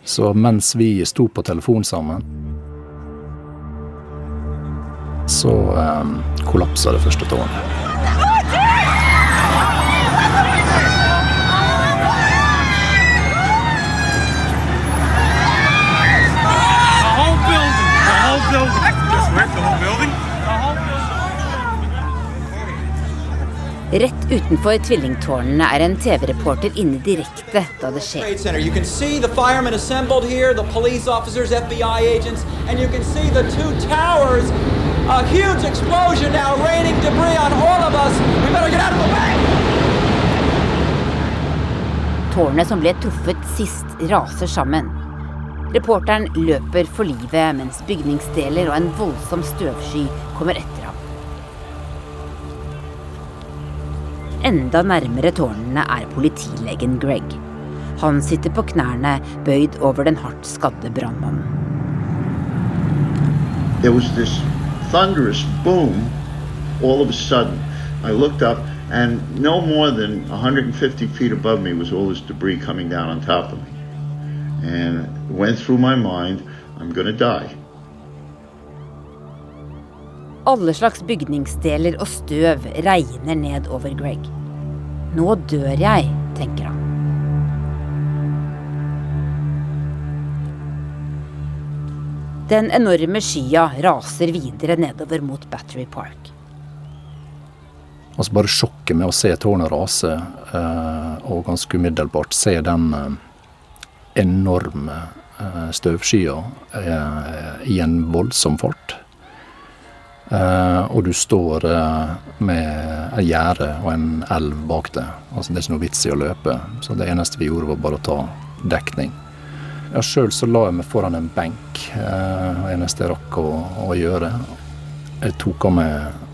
Så mens vi sto på telefon sammen, så um, kollapsa det første tårnet. Rett utenfor tvillingtårnene er en TV-reporter inne direkte da det skjer. Tårnet som ble truffet sist, raser sammen. Reporteren løper for livet mens bygningsdeler og en voldsom støvsky kommer etter ham. Enda nærmere tårnene er politilegen Greg. Han sitter på knærne, bøyd over den hardt skadde brannmannen. There was this thunderous boom all of a sudden. I looked up and no more than 150 feet above me was all this debris coming down on top of me. And went through my mind, I'm gonna die. Alle slags bygningsdeler og støv regner ned over Greg. Nå dør jeg, tenker han. Den enorme skya raser videre nedover mot Battery Park. Altså bare sjokket med å se tårnet rase, eh, og ganske umiddelbart se den eh, enorme støvskyer i en voldsom fart. Uh, og du står med et gjerde og en elv bak deg. Altså, det er ikke noe vits i å løpe. Så det eneste vi gjorde, var bare å ta dekning. Ja, Sjøl så la jeg meg foran en benk. Det eneste jeg rakk å, å, gjøre. Jeg tok av meg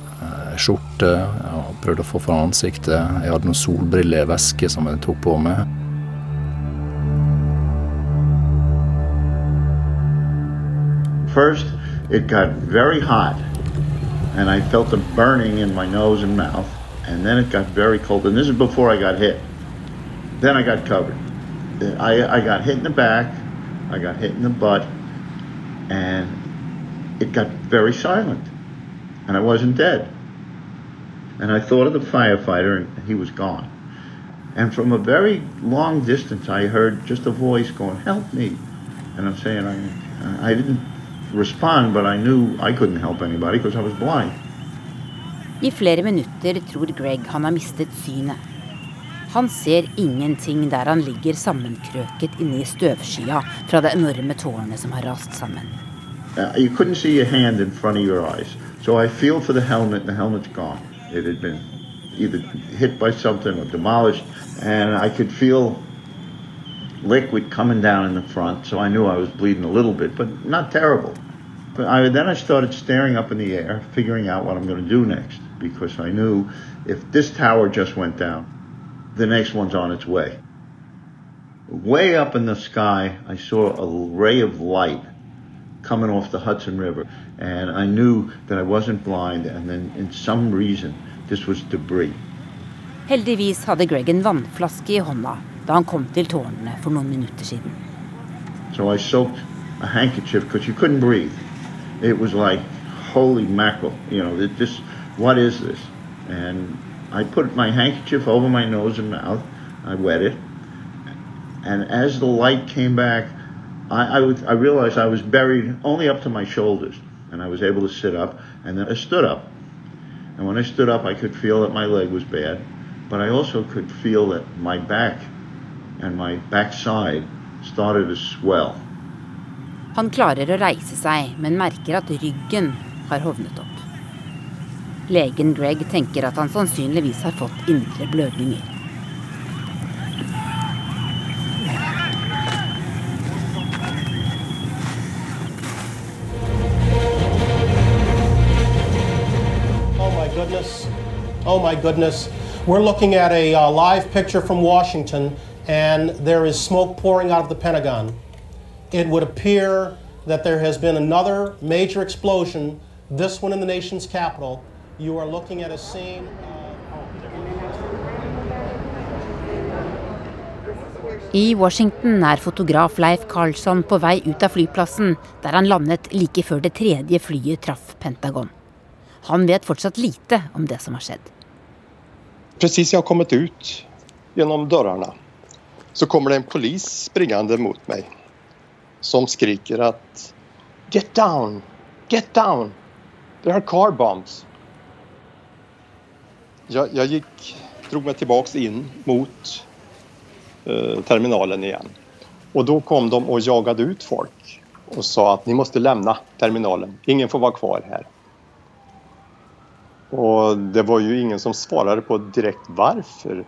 skjorte og prøvde å få fra ansiktet. Jeg hadde noen solbrillevæske som jeg tok på meg. First, it got very hot. and I felt a burning in my nose and mouth, and then it got very cold. And this is before I got hit. Then I got covered. I, I got hit in the back, I got hit in the butt, and it got very silent. And I wasn't dead. And I thought of the firefighter, and he was gone. And from a very long distance, I heard just a voice going, "Help me!" And I'm saying, I, I didn't respond, but I knew I couldn't help anybody because I was blind. I flere minutter tror Greg han har mistet synet. Han ser ingenting der han ligger sammenkrøket inne i støvskya fra det enorme tårnet som har rast sammen. uh, you couldn't see a hand in front of your eyes. So I feel for the helmet, and the helmet's gone. It had been either hit by something or demolished, and I could feel liquid coming down in the front, so I knew I was bleeding a little bit, but not terrible. But I, then I started staring up in the air, figuring out what I'm going to do next, because I knew if this tower just went down, the next one's on its way. Way up in the sky, I saw a ray of light coming off the Hudson River, and I knew that I wasn't blind, and then in some reason, this was debris. Heldigvis hadde Greg en vannflaske i hånda da han kom til tårnene for noen minutter siden. So I soaked a handkerchief because you couldn't breathe. It was like, holy mackerel, you know, it just, what is this? And I put my handkerchief over my nose and mouth. I wet it. And as the light came back, I, I, was, I realized I was buried only up to my shoulders. And I was able to sit up. And then I stood up. And when I stood up, I could feel that my leg was bad. But I also could feel that my back and my backside started to swell. Han klarer å reise seg, men merker at ryggen har hovnet opp. Legen Greg tenker at han sannsynligvis har fått indre blødninger. Oh my goodness. Oh. We're looking at a uh, live picture from Washington, and there is smoke pouring out of the Pentagon. It would appear that there has been another major explosion, this one in the nation's capital. You are looking at a scene. I Washington er fotograf Leif Carlsson på vei ut av flyplassen, der han landet like før det tredje flyet traff Pentagon. Han vet fortsatt lite om det som har skjedd. Precis jag har kommit ut genom dörrarna så kommer det en polis springande mot mig som skriker at Get down! Get down! There are car bombs! Jag, jag gick, drog mig tillbaks in mot eh, terminalen igen. Och då kom de och jagade ut folk och sa att ni måste lämna terminalen. Ingen får vara kvar här. Och det var ju ingen som svarade på direkt varför.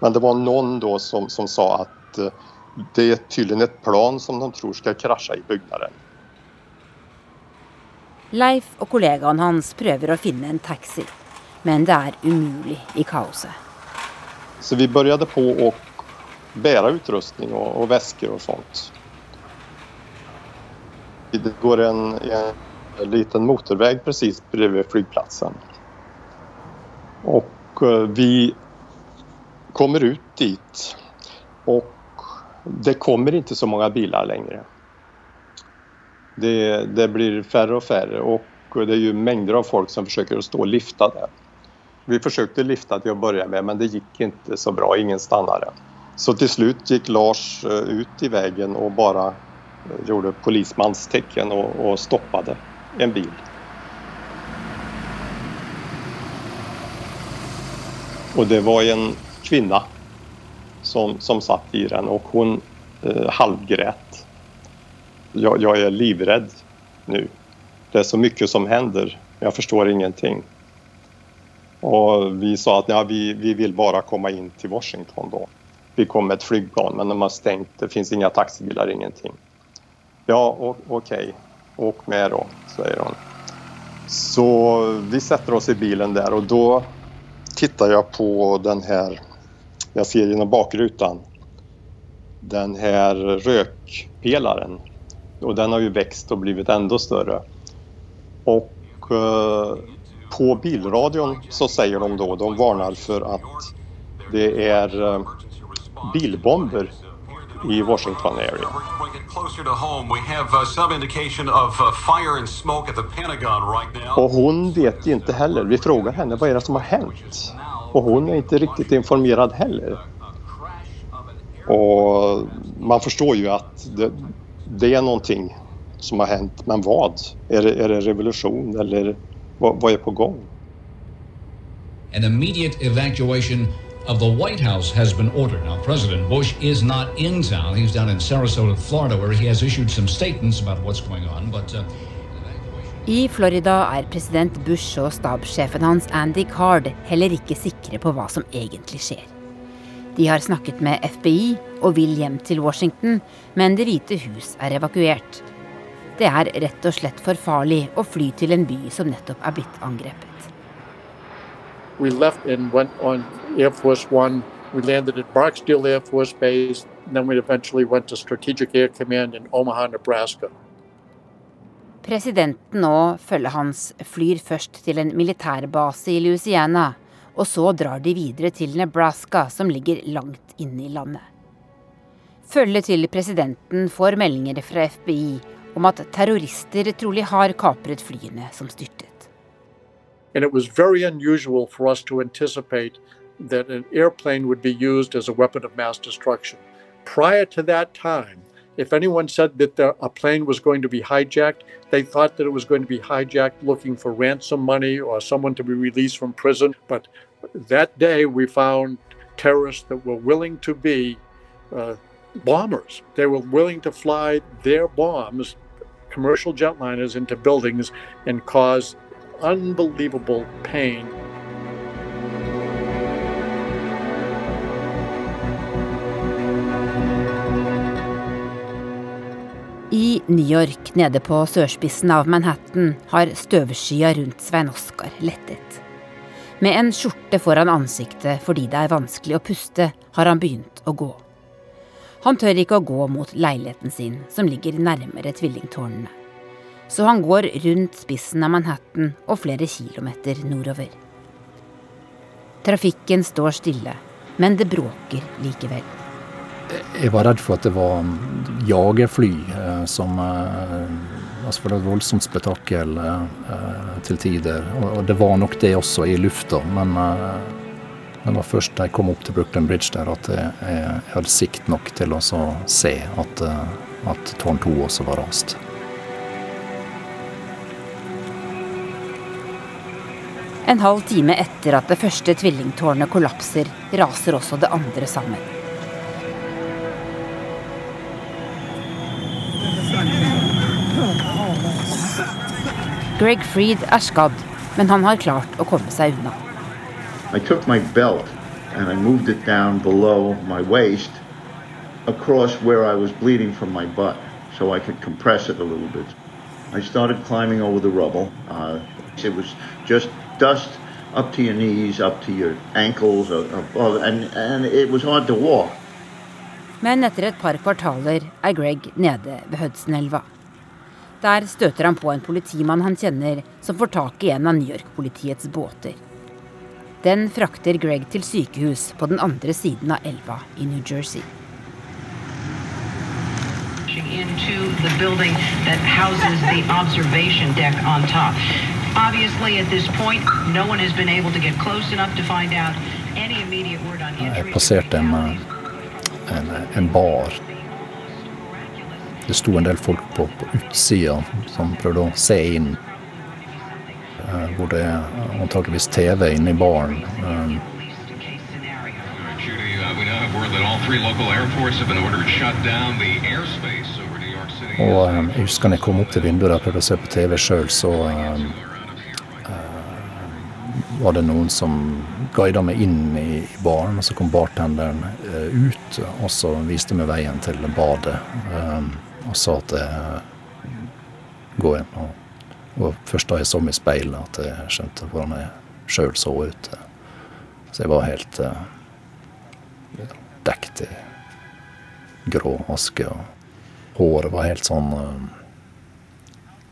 Men det var någon då som, som sa att eh, det är tydligen ett plan som de tror skal krasje i byggnaden. Leif og kollegaen hans prøver å finne en taxi, men det er umulig i kaoset. Så vi begynte på å bære utrustning og, og vesker og sånt. Det går en, en liten motorvei presis bredvid flygplatsen. Och eh, vi kommer ut dit och det kommer inte så många bilar längre. Det, det blir färre och färre och det är ju mängder av folk som försöker att stå og lifta det. Vi försökte lifta till att börja med men det gick inte så bra, ingen stannade. Så till slut gick Lars eh, ut i vägen och bara eh, gjorde polismanstecken og och, stoppade en bil. Och det var en kvinna som, som satt i den och hon eh, halvgrät. Jag, jag är livrädd nu. Det är så mycket som händer. Jag förstår ingenting. Och vi sa att ja, vi, vi vill bara komma in till Washington då. Vi kom med ett flygplan men de har stängt. Det finns inga taxibilar, ingenting. Ja. Okay. Åk med då, säger hon. Så vi sätter oss i bilen där och då tittar jag på den här, jag ser genom bakrutan, den här rökpelaren. Och den har ju växt och blivit ändå större. Och eh, på bilradion så säger de då, de varnar för att det är eh, bilbomber i Washington area. Uh, uh. Och hon vet inte heller. Vi frågar henne vad är det som har hänt? Och hon är inte riktigt informerad heller. Och man förstår ju att det, det är någonting som har hänt. Men vad? Är det, är det revolution eller vad, vad är på gång? An immediate evacuation of the White House has been ordered. Now, President Bush is not in town. He's down in Sarasota, Florida, where he has issued some statements about what's going on. But uh, I Florida er president Bush og stabssjefen hans Andy Card heller ikke sikre på hva som egentlig skjer. De har snakket med FBI og vil hjem til Washington, men Det hvite hus er evakuert. Det er rett og slett for farlig å fly til en by som nettopp er blitt angrepet. We left and went on Air Force One. We landed at Barksdale Air Force Base. Then we eventually went to Air Command in Omaha, Nebraska. Presidenten og følget hans flyr først til en militærbase i Louisiana, og så drar de videre til Nebraska, som ligger langt inne i landet. Følget til presidenten får meldinger fra FBI om at terrorister trolig har kapret flyene som styrtet. And it was very for us to anticipate that an airplane would be used as a weapon of mass destruction. Prior to that time, if anyone said that the, a plane was going to be hijacked, they thought that it was going to be hijacked looking for ransom money or someone to be released from prison. But that day, we found terrorists that were willing to be uh, bombers. They were willing to fly their bombs, commercial jetliners, into buildings and cause unbelievable pain I New York, nede på sørspissen av Manhattan, har støvskya rundt Svein Oskar lettet. Med en skjorte foran ansiktet fordi det er vanskelig å puste, har han begynt å gå. Han tør ikke å gå mot leiligheten sin, som ligger nærmere tvillingtårnene. Så han går rundt spissen av Manhattan og flere kilometer nordover. Trafikken står stille, men det bråker likevel. Jeg var redd for at det var jagerfly eh, som eh, Altså for det var et voldsomt spetakkel eh, til tider. Og, det var nok det også i lufta, men det var først da jeg kom opp til Brooklyn Bridge der at jeg, jeg hadde sikt nok til å se at, at tårn 2 også var rast. En halv time etter at det første tvillingtårnet kollapser, raser også det andre sammen. Greg Freed er skadd, men han har klart å komme seg unna. I took my belt and I moved it down below my waist across where I was bleeding from my butt so I could compress it a little bit. I started climbing over the rubble. Uh, it was just dust up to your knees, up to your ankles, uh, above, and, and it was hard to walk. Men etter et par kvartaler er Greg nede ved Hudsonelva. Der støter han på en politimann han kjenner, som får tak i en av New York-politiets båter. Den frakter Greg til sykehus på den andre siden av elva i New Jersey. into the building that houses the observation deck on top. Obviously, at this point, no one has been able to get close enough to find out any immediate word on Jeg passerte en, eh, en, en bar. Det sto en del folk på, på utsida som prøvde å se inn. eh, Hvor det er antakeligvis TV inne i baren. eh. Og eh, jeg husker når jeg kom opp til vinduet og prøvde å se på TV sjøl, så var det noen som guida meg inn i, baren. Og så kom bartenderen ut og så viste meg veien til badet. Eh, og sa at jeg gå inn. Og, og først da jeg så meg i speilet, at jeg skjønte hvordan jeg sjøl så ut. Så jeg var helt uh, dekt i grå aske. og Håret var helt sånn uh,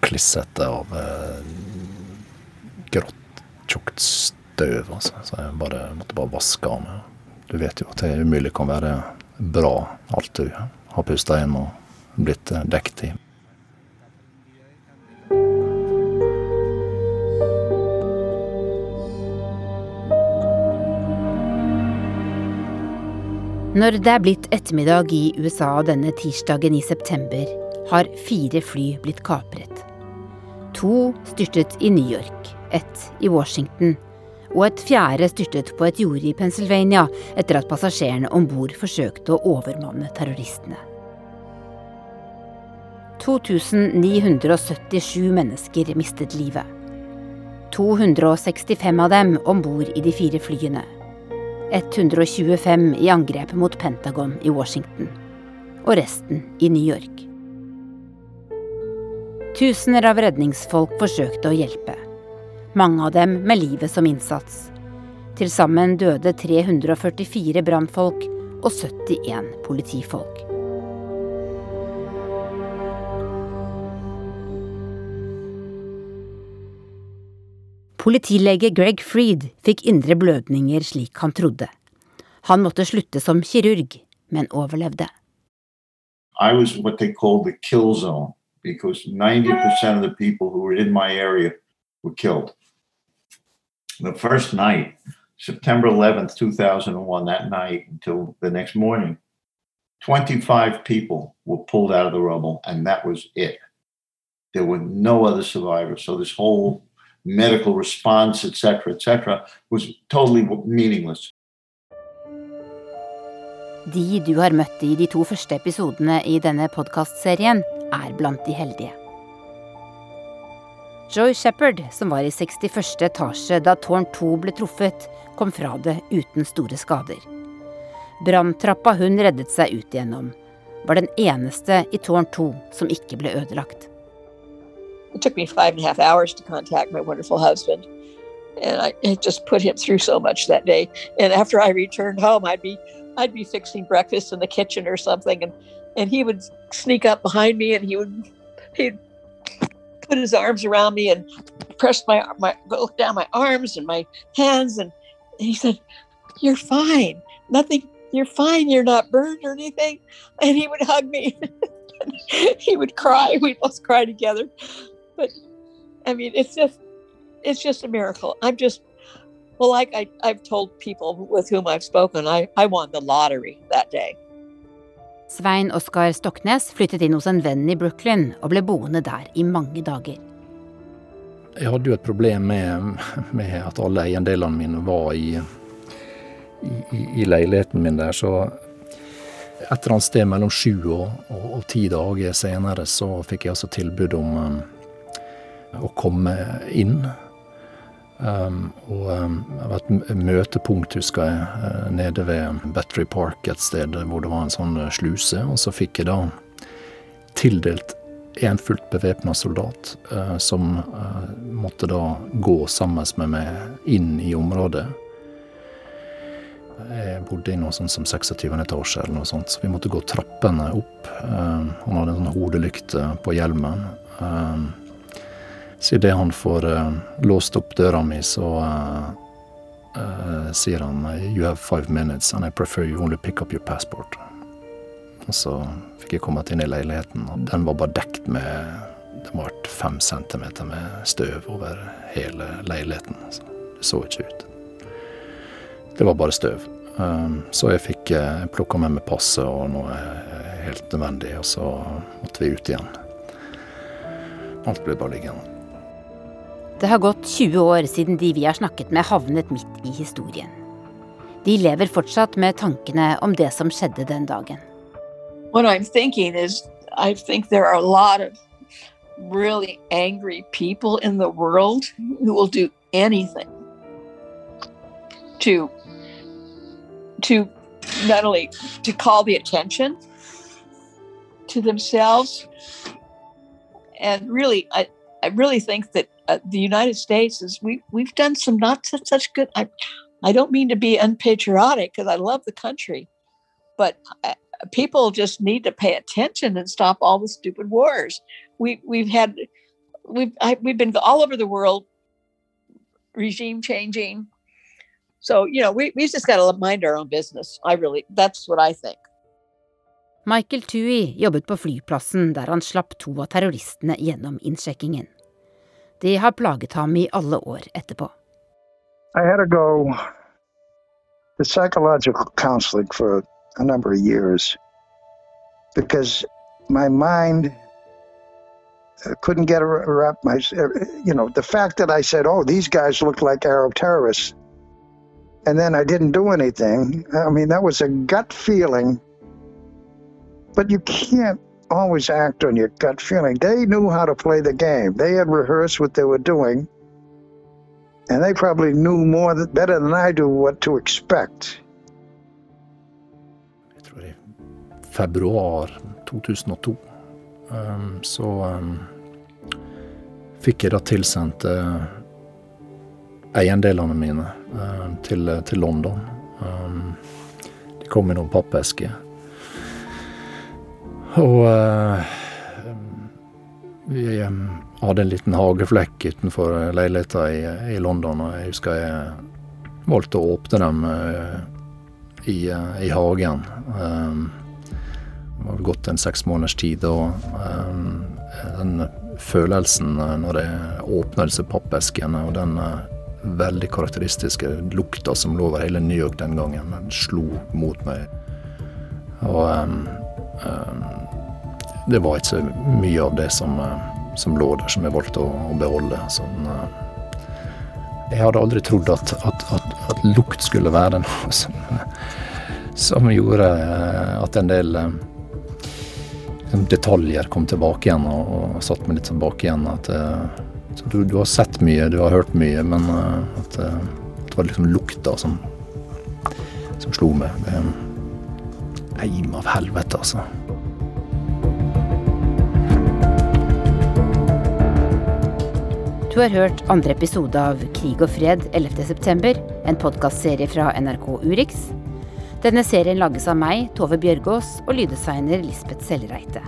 klissete av uh, grått, tjukt støv. Altså. Så jeg bare, måtte bare vaske av meg. Du vet jo at det umulig kan være bra, alt du har pusta inn og blitt eh, dekt i. Når det er blitt ettermiddag i USA denne tirsdagen i september, har fire fly blitt kapret. To styrtet i New York, ett i Washington Og et fjerde styrtet på et jorde i Pennsylvania etter at passasjerene om bord forsøkte å overmanne terroristene. 2977 mennesker mistet livet. 265 av dem om bord i de fire flyene. 125 i angrepet mot Pentagon i Washington. Og resten i New York. Tusener av redningsfolk forsøkte å hjelpe. Mange av dem med livet som innsats. Til sammen døde 344 brannfolk og 71 politifolk. Politilege Greg Freed fikk indre blødninger slik han trodde. Han måtte slutte som kirurg, men overlevde. I was what they called the kill zone because 90% of the people who were in my area were killed. The first night, September 11th, 2001, that night until the next morning, 25 people were pulled out of the rubble, and that was it. There were no other survivors. So this whole medical response, etc., etc., was totally meaningless. De du har møtt i de to første episodene i denne podkastserien, er blant de heldige. Joy Shepherd, som var i 61. etasje da tårn 2 ble truffet, kom fra det uten store skader. Branntrappa hun reddet seg ut igjennom, var den eneste i tårn 2 som ikke ble ødelagt. It took me five and a half hours to contact my wonderful husband. And I, just put him through so much that day. And after I returned home, I'd be I'd be fixing breakfast in the kitchen or something and, and he would sneak up behind me and he would he'd put his arms around me and press my my look down my arms and my hands and, and he said, You're fine. Nothing you're fine, you're not burned or anything. And he would hug me. he would cry. We'd both cry together. But I mean, it's just it's just a miracle. I'm just well, like I, I've told people with whom I've spoken, I, I won the lottery that day. Svein Oskar Stoknes flyttet inn hos en venn i Brooklyn og ble boende der i mange dager. Jeg hadde jo et problem med, med at alle eiendelene mine var i, i, i, leiligheten min der, så et eller annet sted mellom sju og, og, og ti dager senere så fikk jeg altså tilbud om um, å komme inn. Um, og um, det var et møtepunkt, husker jeg, uh, nede ved Battery Park et sted hvor det var en sånn uh, sluse. Og så fikk jeg da tildelt en fullt bevæpna soldat uh, som uh, måtte da gå sammen med meg inn i området. Jeg bodde i noe sånt som 26. etasje, eller noe sånt, så vi måtte gå trappene opp. Uh, han hadde en sånn hodelykt på hjelmen. Så idet han får uh, låst opp døra mi, så uh, uh, sier han You have five minutes and I prefer you only pick up your passport. Og så fikk jeg kommet inn i leiligheten, og den var bare dekt med Det var fem centimeter med støv over hele leiligheten. Så det så ikke ut. Det var bare støv. Så jeg fikk plukka med meg passet og noe helt nødvendig, og så måtte vi ut igjen. Alt ble bare liggende. Det har gått 20 år siden de vi har snakket med havnet midt i historien. De lever fortsatt med tankene om det som skjedde den dagen. What I'm thinking is, I think there are a lot of really angry people in the world who will do anything to to not only to and really I, I really think that uh, the United States is we we've done some not such, such good. I, I don't mean to be unpatriotic because I love the country, but uh, people just need to pay attention and stop all the stupid wars. We we've had we've I, we've been all over the world, regime changing. So you know we we just got to mind our own business. I really that's what I think. Michael Tui jobbet på flyplassen der han slapp to av terroristene gjennom innsjekkingen. Det har plaget ham i alle år etterpå. I had to go to psychological counseling for a number of years because my mind uh, couldn't get around my, er, you know, the fact that I said, oh, these guys look like Arab terrorists and then I didn't do anything. I mean, that was a gut feeling. But you can't always act on your gut feeling. They knew how to play the game. They had rehearsed what they were doing, and they probably knew more better than I do what to expect. Februar 2002 um, så um, fikk jeg da tilsendt uh, eiendelene mine uh, til, til, London. Um, de kom i noen pappesker. Og uh, vi um, hadde en liten hageflekk utenfor leiligheta i, i, London, og jeg husker jeg valgte å åpne dem i, i, hagen. Um, det var gått en seks måneders tid, og um, den følelsen når jeg åpna disse pappeskene, og den uh, veldig karakteristiske lukta som lå over hele New York den gangen, den slo mot meg. Og um, um, det var ikke så mye av det som, uh, som lå der, som jeg valgte å, å beholde. Sånn, uh, jeg hadde aldri trodd at, at, at, at, lukt skulle være noe som, som gjorde at en del detaljer kom tilbake igjen og, og satt meg litt tilbake igjen. At du, du, har sett mye, du har hørt mye, men at, det var liksom lukta som, som slo meg. Det er Eim av helvete, altså. Du har hørt andre episode av Krig og fred 11.9., en podkastserie fra NRK Urix denne serien lages av meg, Tove Bjørgaas, og lyddesigner Lisbeth Sellreite.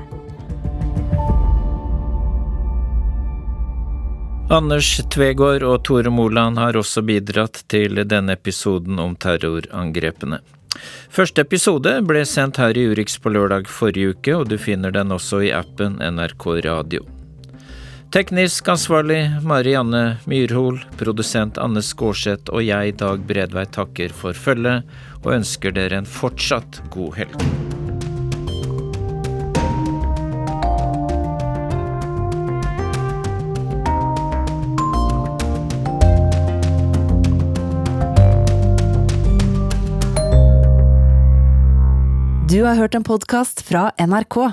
Anders Tvegård og Tore Moland har også bidratt til denne episoden om terrorangrepene. Første episode ble sendt her i Urix på lørdag forrige uke, og du finner den også i appen NRK Radio. Teknisk ansvarlig Marianne Myrhol, produsent Anne Skårseth og jeg, Dag Bredvei, takker for følget og ønsker dere en fortsatt god helg. Du har hørt en podkast fra NRK.